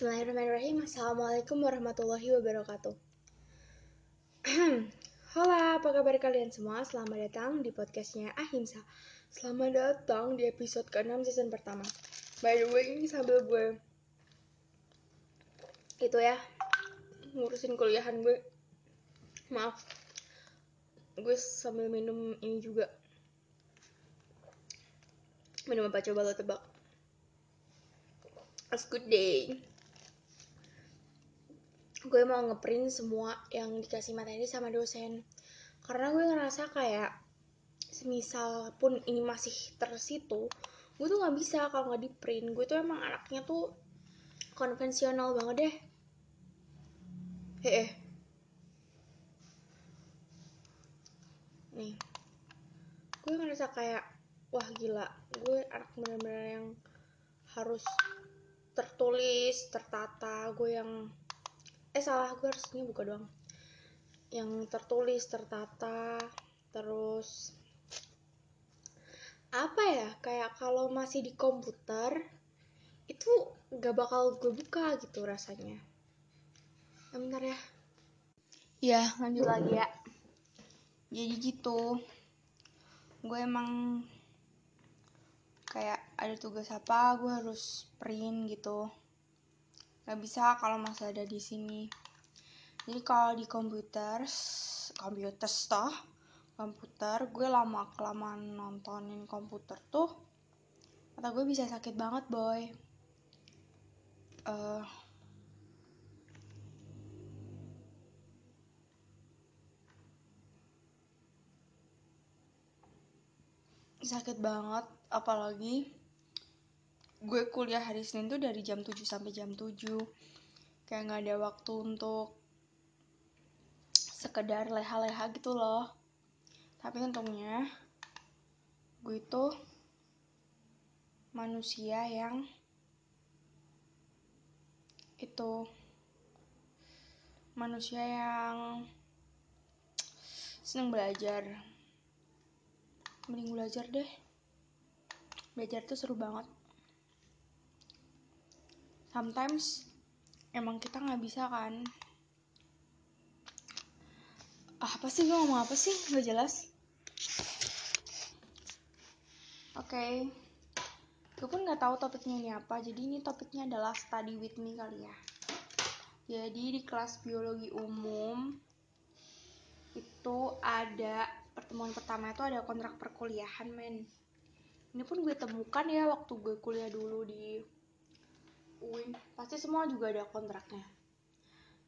Bismillahirrahmanirrahim. Assalamualaikum warahmatullahi wabarakatuh. Halo, apa kabar kalian semua? Selamat datang di podcastnya Ahimsa. Selamat datang di episode ke-6 season pertama. By the way, ini sambil gue Itu ya Ngurusin kuliahan gue. Maaf. Gue sambil minum ini juga. Minum apa? Coba lo tebak. It's good day. Gue mau ngeprint semua yang dikasih materi sama dosen. Karena gue ngerasa kayak semisal pun ini masih tersitu, gue tuh nggak bisa kalau nggak di print. Gue tuh emang anaknya tuh konvensional banget deh. Heeh. Nih. Gue ngerasa kayak wah gila, gue anak bener-bener yang harus tertulis tertata gue yang eh salah gue harusnya buka doang. Yang tertulis tertata terus apa ya? Kayak kalau masih di komputer itu gak bakal gue buka gitu rasanya. Nah, bentar ya. Ya lanjut lagi ya. Jadi gitu. Gue emang kayak ada tugas apa gue harus print gitu nggak bisa kalau masih ada di sini. Jadi kalau di komputer komputer toh komputer gue lama kelamaan nontonin komputer tuh mata gue bisa sakit banget boy. Uh, sakit banget apalagi gue kuliah hari Senin tuh dari jam 7 sampai jam 7 kayak nggak ada waktu untuk sekedar leha-leha gitu loh. Tapi untungnya gue itu manusia yang itu manusia yang seneng belajar. Mending belajar deh. Belajar tuh seru banget sometimes emang kita nggak bisa kan. Ah, apa sih gue ngomong apa sih? Nggak jelas. Oke. Okay. gue pun nggak tahu topiknya ini apa jadi ini topiknya adalah study with me kali ya. Jadi di kelas biologi umum itu ada pertemuan pertama itu ada kontrak perkuliahan men. Ini pun gue temukan ya waktu gue kuliah dulu di UIN pasti semua juga ada kontraknya.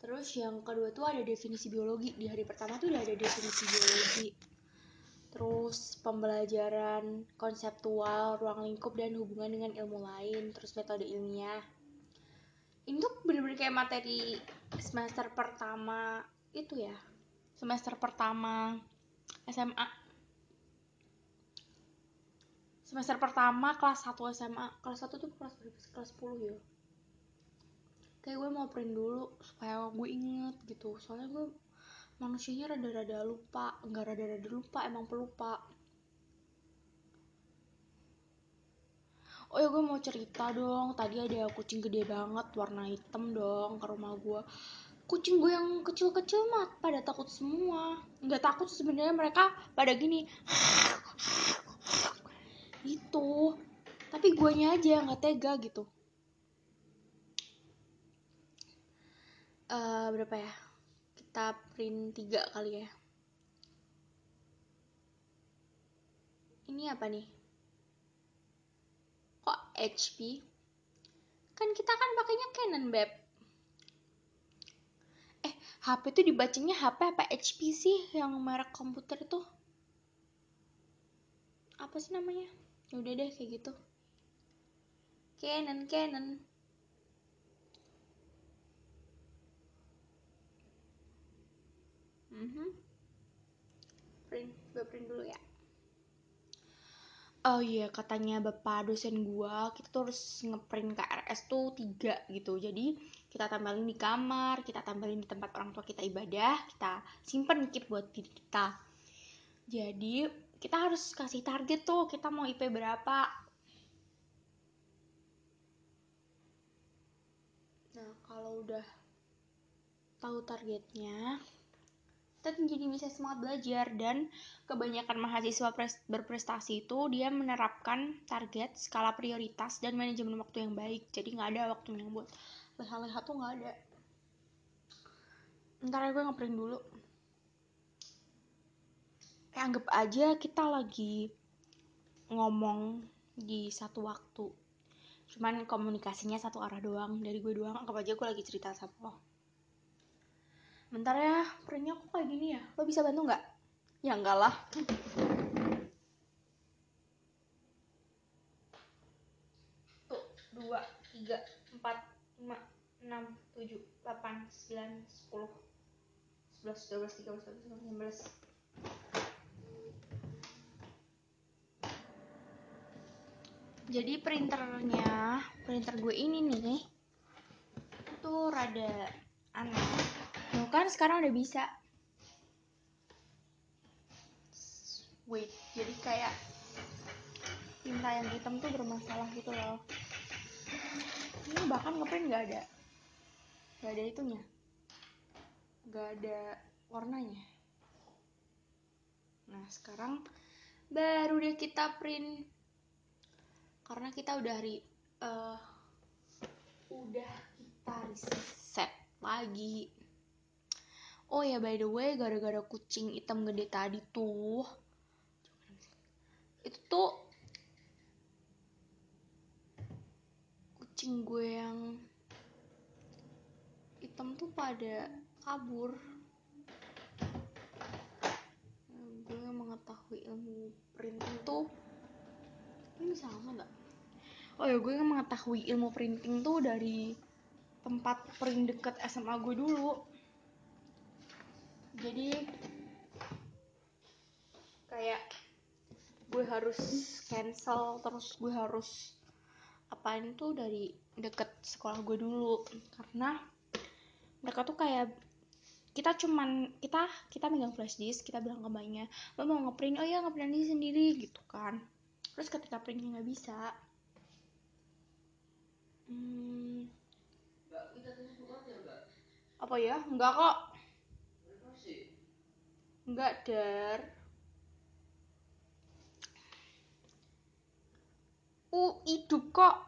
Terus yang kedua tuh ada definisi biologi. Di hari pertama tuh udah ada definisi biologi. Terus pembelajaran konseptual ruang lingkup dan hubungan dengan ilmu lain. Terus metode ilmiah. Ini tuh bener-bener kayak materi semester pertama itu ya. Semester pertama SMA semester pertama kelas 1 SMA kelas 1 tuh kelas kelas 10 ya kayak gue mau print dulu supaya gue inget gitu. Soalnya gue manusianya rada-rada lupa. Nggak rada-rada lupa emang pelupa. Oh ya gue mau cerita dong. Tadi ada kucing gede banget warna hitam dong ke rumah gue. Kucing gue yang kecil-kecil mah pada takut semua. Nggak takut sebenarnya mereka pada gini. Itu tapi guanya aja nggak tega gitu uh, berapa ya? Kita print tiga kali ya. Ini apa nih? Kok HP kan kita kan pakainya Canon beb. HP tuh dibacanya HP apa HP sih yang merek komputer itu apa sih namanya? Ya udah deh kayak gitu. Canon Canon mm -hmm. print gue print dulu ya Oh iya, katanya bapak dosen gua, kita tuh harus ngeprint KRS tuh tiga gitu. Jadi kita tambahkan di kamar, kita tambahkan di tempat orang tua kita ibadah, kita simpen keep buat diri kita. Jadi kita harus kasih target tuh, kita mau IP berapa. nah kalau udah tahu targetnya kita jadi bisa semangat belajar. Dan kebanyakan mahasiswa berprestasi itu dia menerapkan target skala prioritas dan manajemen waktu yang baik. Jadi nggak ada waktu yang buat leha-leha tuh nggak ada. Ntar ya gue ngeprint dulu. Eh, anggap aja kita lagi ngomong di satu waktu. Cuman komunikasinya satu arah doang dari gue doang. Anggap aja gue lagi cerita sama lo bentar ya printnya kok kayak gini ya? Lo bisa bantu nggak? Ya enggak lah. Tuh dua tiga empat lima enam tujuh delapan sembilan sepuluh sebelas dua belas tiga belas empat belas lima belas jadi printernya printer gue ini nih itu rada aneh. Tuh kan sekarang udah bisa. Wait, jadi kayak tinta yang hitam tuh bermasalah gitu loh. Ini bahkan ngeprint nggak ada, nggak ada itunya, nggak ada warnanya. Nah sekarang baru deh kita print karena kita udah hari uh, udah kita reset lagi oh ya by the way gara-gara kucing hitam gede tadi tuh itu tuh kucing gue yang hitam tuh pada kabur. Gue mengetahui ilmu printing tuh. Ini sama nggak? Oh ya gue mengetahui ilmu printing tuh dari tempat print deket SMA gue dulu jadi kayak gue harus cancel terus gue harus apain tuh dari deket sekolah gue dulu. Karena mereka tuh kayak kita cuman kita kita megang flash disk kita bilang ke mbaknya lo mau ngeprint? Oh ya ngeprint aja sendiri gitu kan. Terus ketika printnya nggak bisa hmm, apa ya? Enggak kok Enggak, Dar. Uh, hidup kok.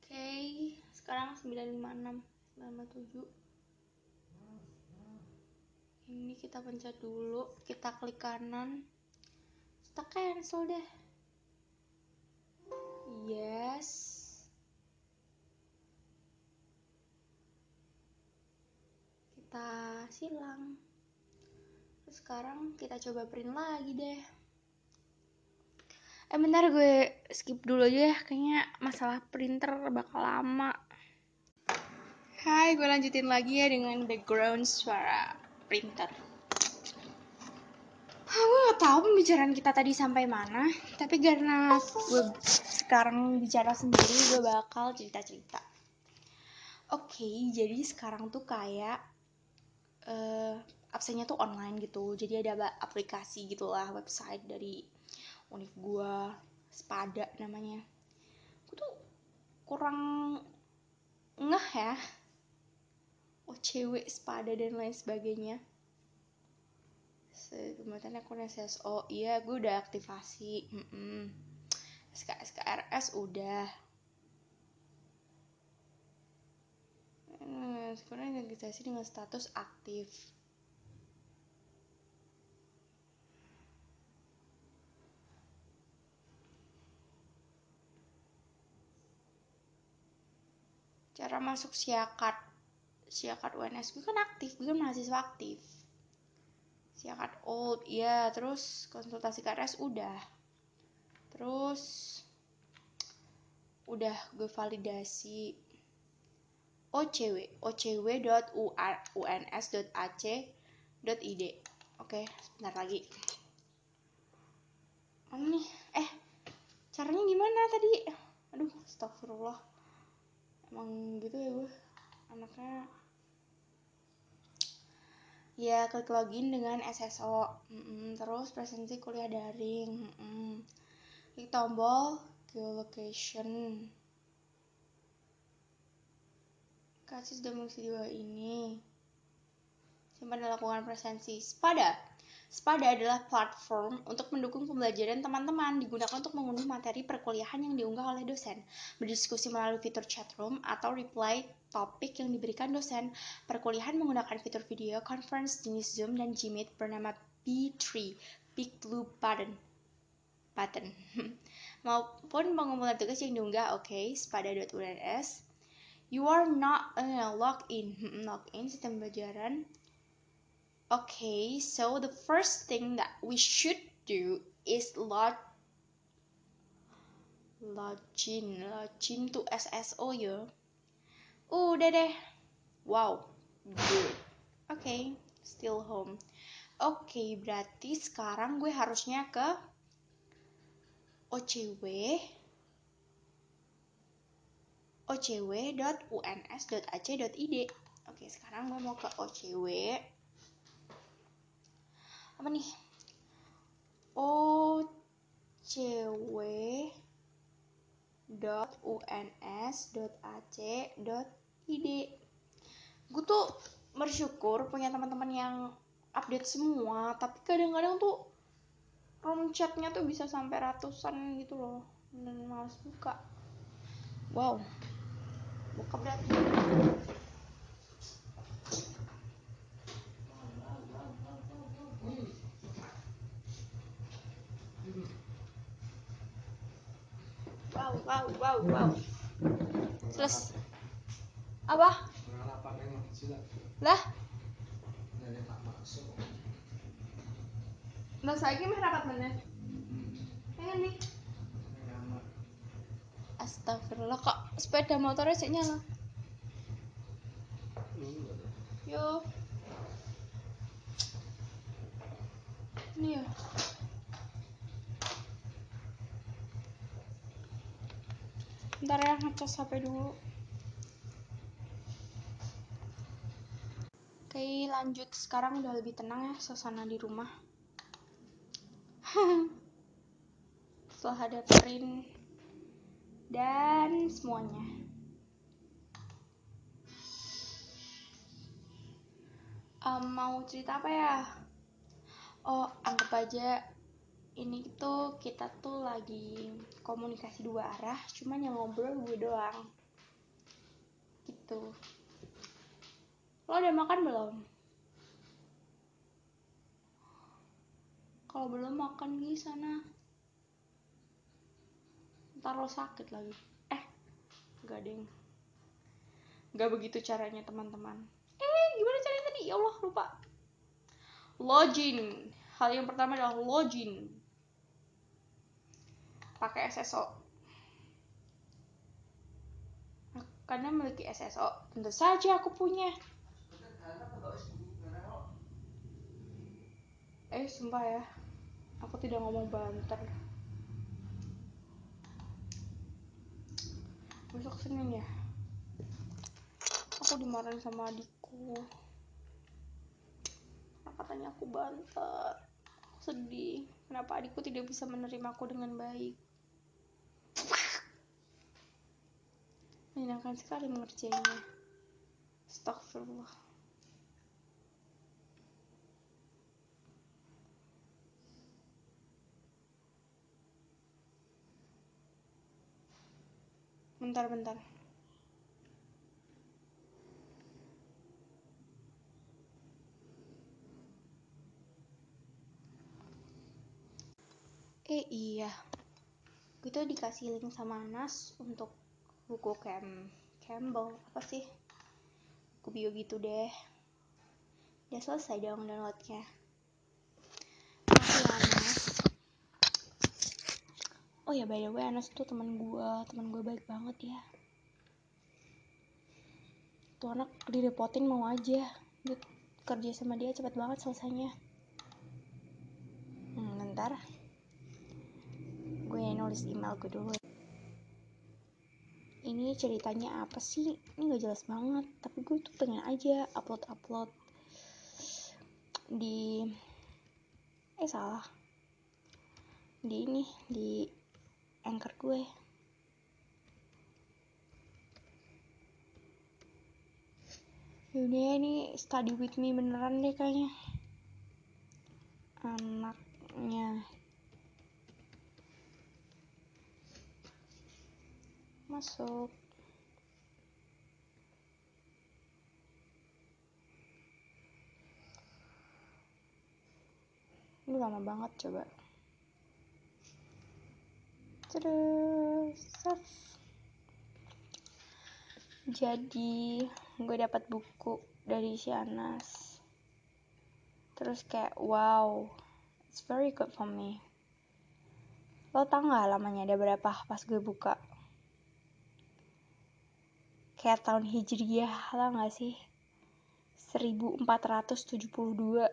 Oke, okay, sekarang 956, 957. Ini kita pencet dulu, kita klik kanan. Kita cancel deh. Yes. Kita silang terus sekarang kita coba print lagi deh eh bentar gue skip dulu aja ya kayaknya masalah printer bakal lama Hai, gue lanjutin lagi ya dengan background suara printer. Ah, gue gak tahu pembicaraan kita tadi sampai mana, tapi karena gue sekarang bicara sendiri, gue bakal cerita-cerita. Oke, okay, jadi sekarang tuh kayak uh, absennya tuh online gitu. Jadi ada aplikasi gitulah website dari univ gua sepada namanya. Aku tuh kurang ngeh ya. Oh cewek sepada dan lain sebagainya. Kemudian aku SSO iya gue udah aktivasi. Mm -mm. SK SKRS udah Hmm, sekarang registrasi dengan status aktif. Cara masuk siakat siakat UNS gue kan aktif, gue mahasiswa aktif. Siakat old, iya, terus konsultasi KRS udah. Terus udah gue validasi ocw ocw.uns.ac.id oke sebentar lagi. Oh nih? Eh caranya gimana tadi? Aduh astagfirullah. Emang gitu ya gue? Anaknya ya klik login dengan SSO mm -mm. terus presensi kuliah daring. Mm -mm. klik tombol geolocation kasih sudah mengisi ini simpan dan lakukan presensi SPADA. SPADA adalah platform untuk mendukung pembelajaran teman-teman digunakan untuk mengunduh materi perkuliahan yang diunggah oleh dosen berdiskusi melalui fitur chatroom atau reply topik yang diberikan dosen. Perkuliahan menggunakan fitur video conference jenis Zoom dan Gmeet bernama B3 Big Blue Button. Button. Maupun pengumpulan tugas yang diunggah oke okay, spada.uns you are not uh, log in log in sistem pembelajaran okay, so the first thing that we should do is log login login to SSO ya udah deh. Wow good. Oke okay, still home. Oke okay, berarti sekarang gue harusnya ke OCW ocw.uns.ac.id Oke, sekarang gue mau ke OCW. Apa nih? ocw.uns.ac.id Gue tuh bersyukur punya teman-teman yang update semua, tapi kadang-kadang tuh room chatnya tuh bisa sampai ratusan gitu loh. Dan males buka. Wow buka berarti wow wow wow wow. Terus apa? Lah? Lah saiki meh rapat nih. Astagfirullah kok sepeda motornya sih nyala. Yo. Ini ya. Ntar ya ngecas HP dulu. Oke lanjut sekarang udah lebih tenang ya suasana di rumah. setelah ada print dan semuanya. Um, mau cerita apa ya? Oh anggap aja ini tuh kita tuh lagi komunikasi dua arah cuman yang ngobrol gue doang. Gitu. Lo udah makan belum? Kalau belum makan di sana ntar lo sakit lagi. Eh gak deng gak begitu caranya teman-teman. Eh gimana caranya tadi? Ya Allah lupa. Login. Hal yang pertama adalah login. Pakai SSO karena memiliki SSO tentu saja aku punya. Eh sumpah ya. Aku tidak ngomong banter besok senin ya? Aku dimarahin sama adikku. Katanya aku banter aku sedih. Kenapa adikku tidak bisa menerima aku dengan baik? Menyenangkan sekali mengerjainya Astagfirullah bentar bentar. Eh iya. Tuh dikasih link sama Nas untuk buku Cam Campbell. Apa sih? Buku bio gitu deh. Udah selesai dong downloadnya. Makasih ya Nas oh ya by the way Anas tuh teman gue teman gue baik banget ya. Tuh anak direpotin mau aja. Gue kerja sama dia cepet banget selesainya. Hmm, ntar gue nulis email gue dulu. Ini ceritanya apa sih? Ini gak jelas banget tapi gue tuh pengen aja upload upload di eh salah. Di ini di anchor gue. Yaudah ini study with me beneran deh kayaknya. Anaknya. Masuk. Ini lama banget coba Terus Jadi gue dapat buku dari si Anas. Terus kayak wow it's very good for me. Lo tau gak lamanya ada berapa pas gue buka? Kayak tahun hijriyah lah gak sih? 1472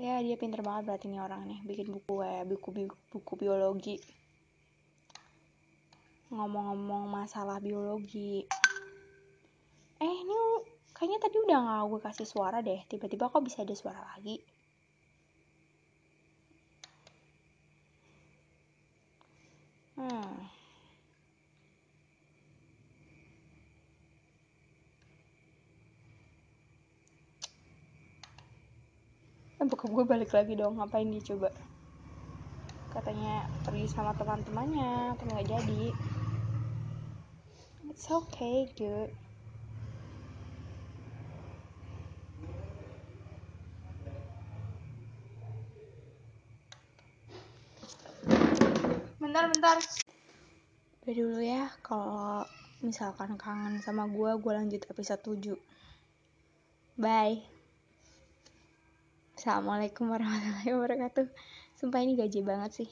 ya dia pinter banget berarti nih orang nih. Bikin buku ya buku buku, buku biologi. Ngomong-ngomong masalah biologi. Eh ini kayaknya tadi udah nggak gue kasih suara deh. Tiba-tiba kok bisa ada suara lagi hmm eh buka gue balik lagi dong ngapain dia coba? Katanya pergi sama teman-temannya tapi nggak jadi. It's okay dude. Bentar bentar. Udah dulu ya kalau misalkan kangen sama gue gue lanjut episode 7 bye Assalamualaikum warahmatullahi wabarakatuh. Sumpah ini gaji banget sih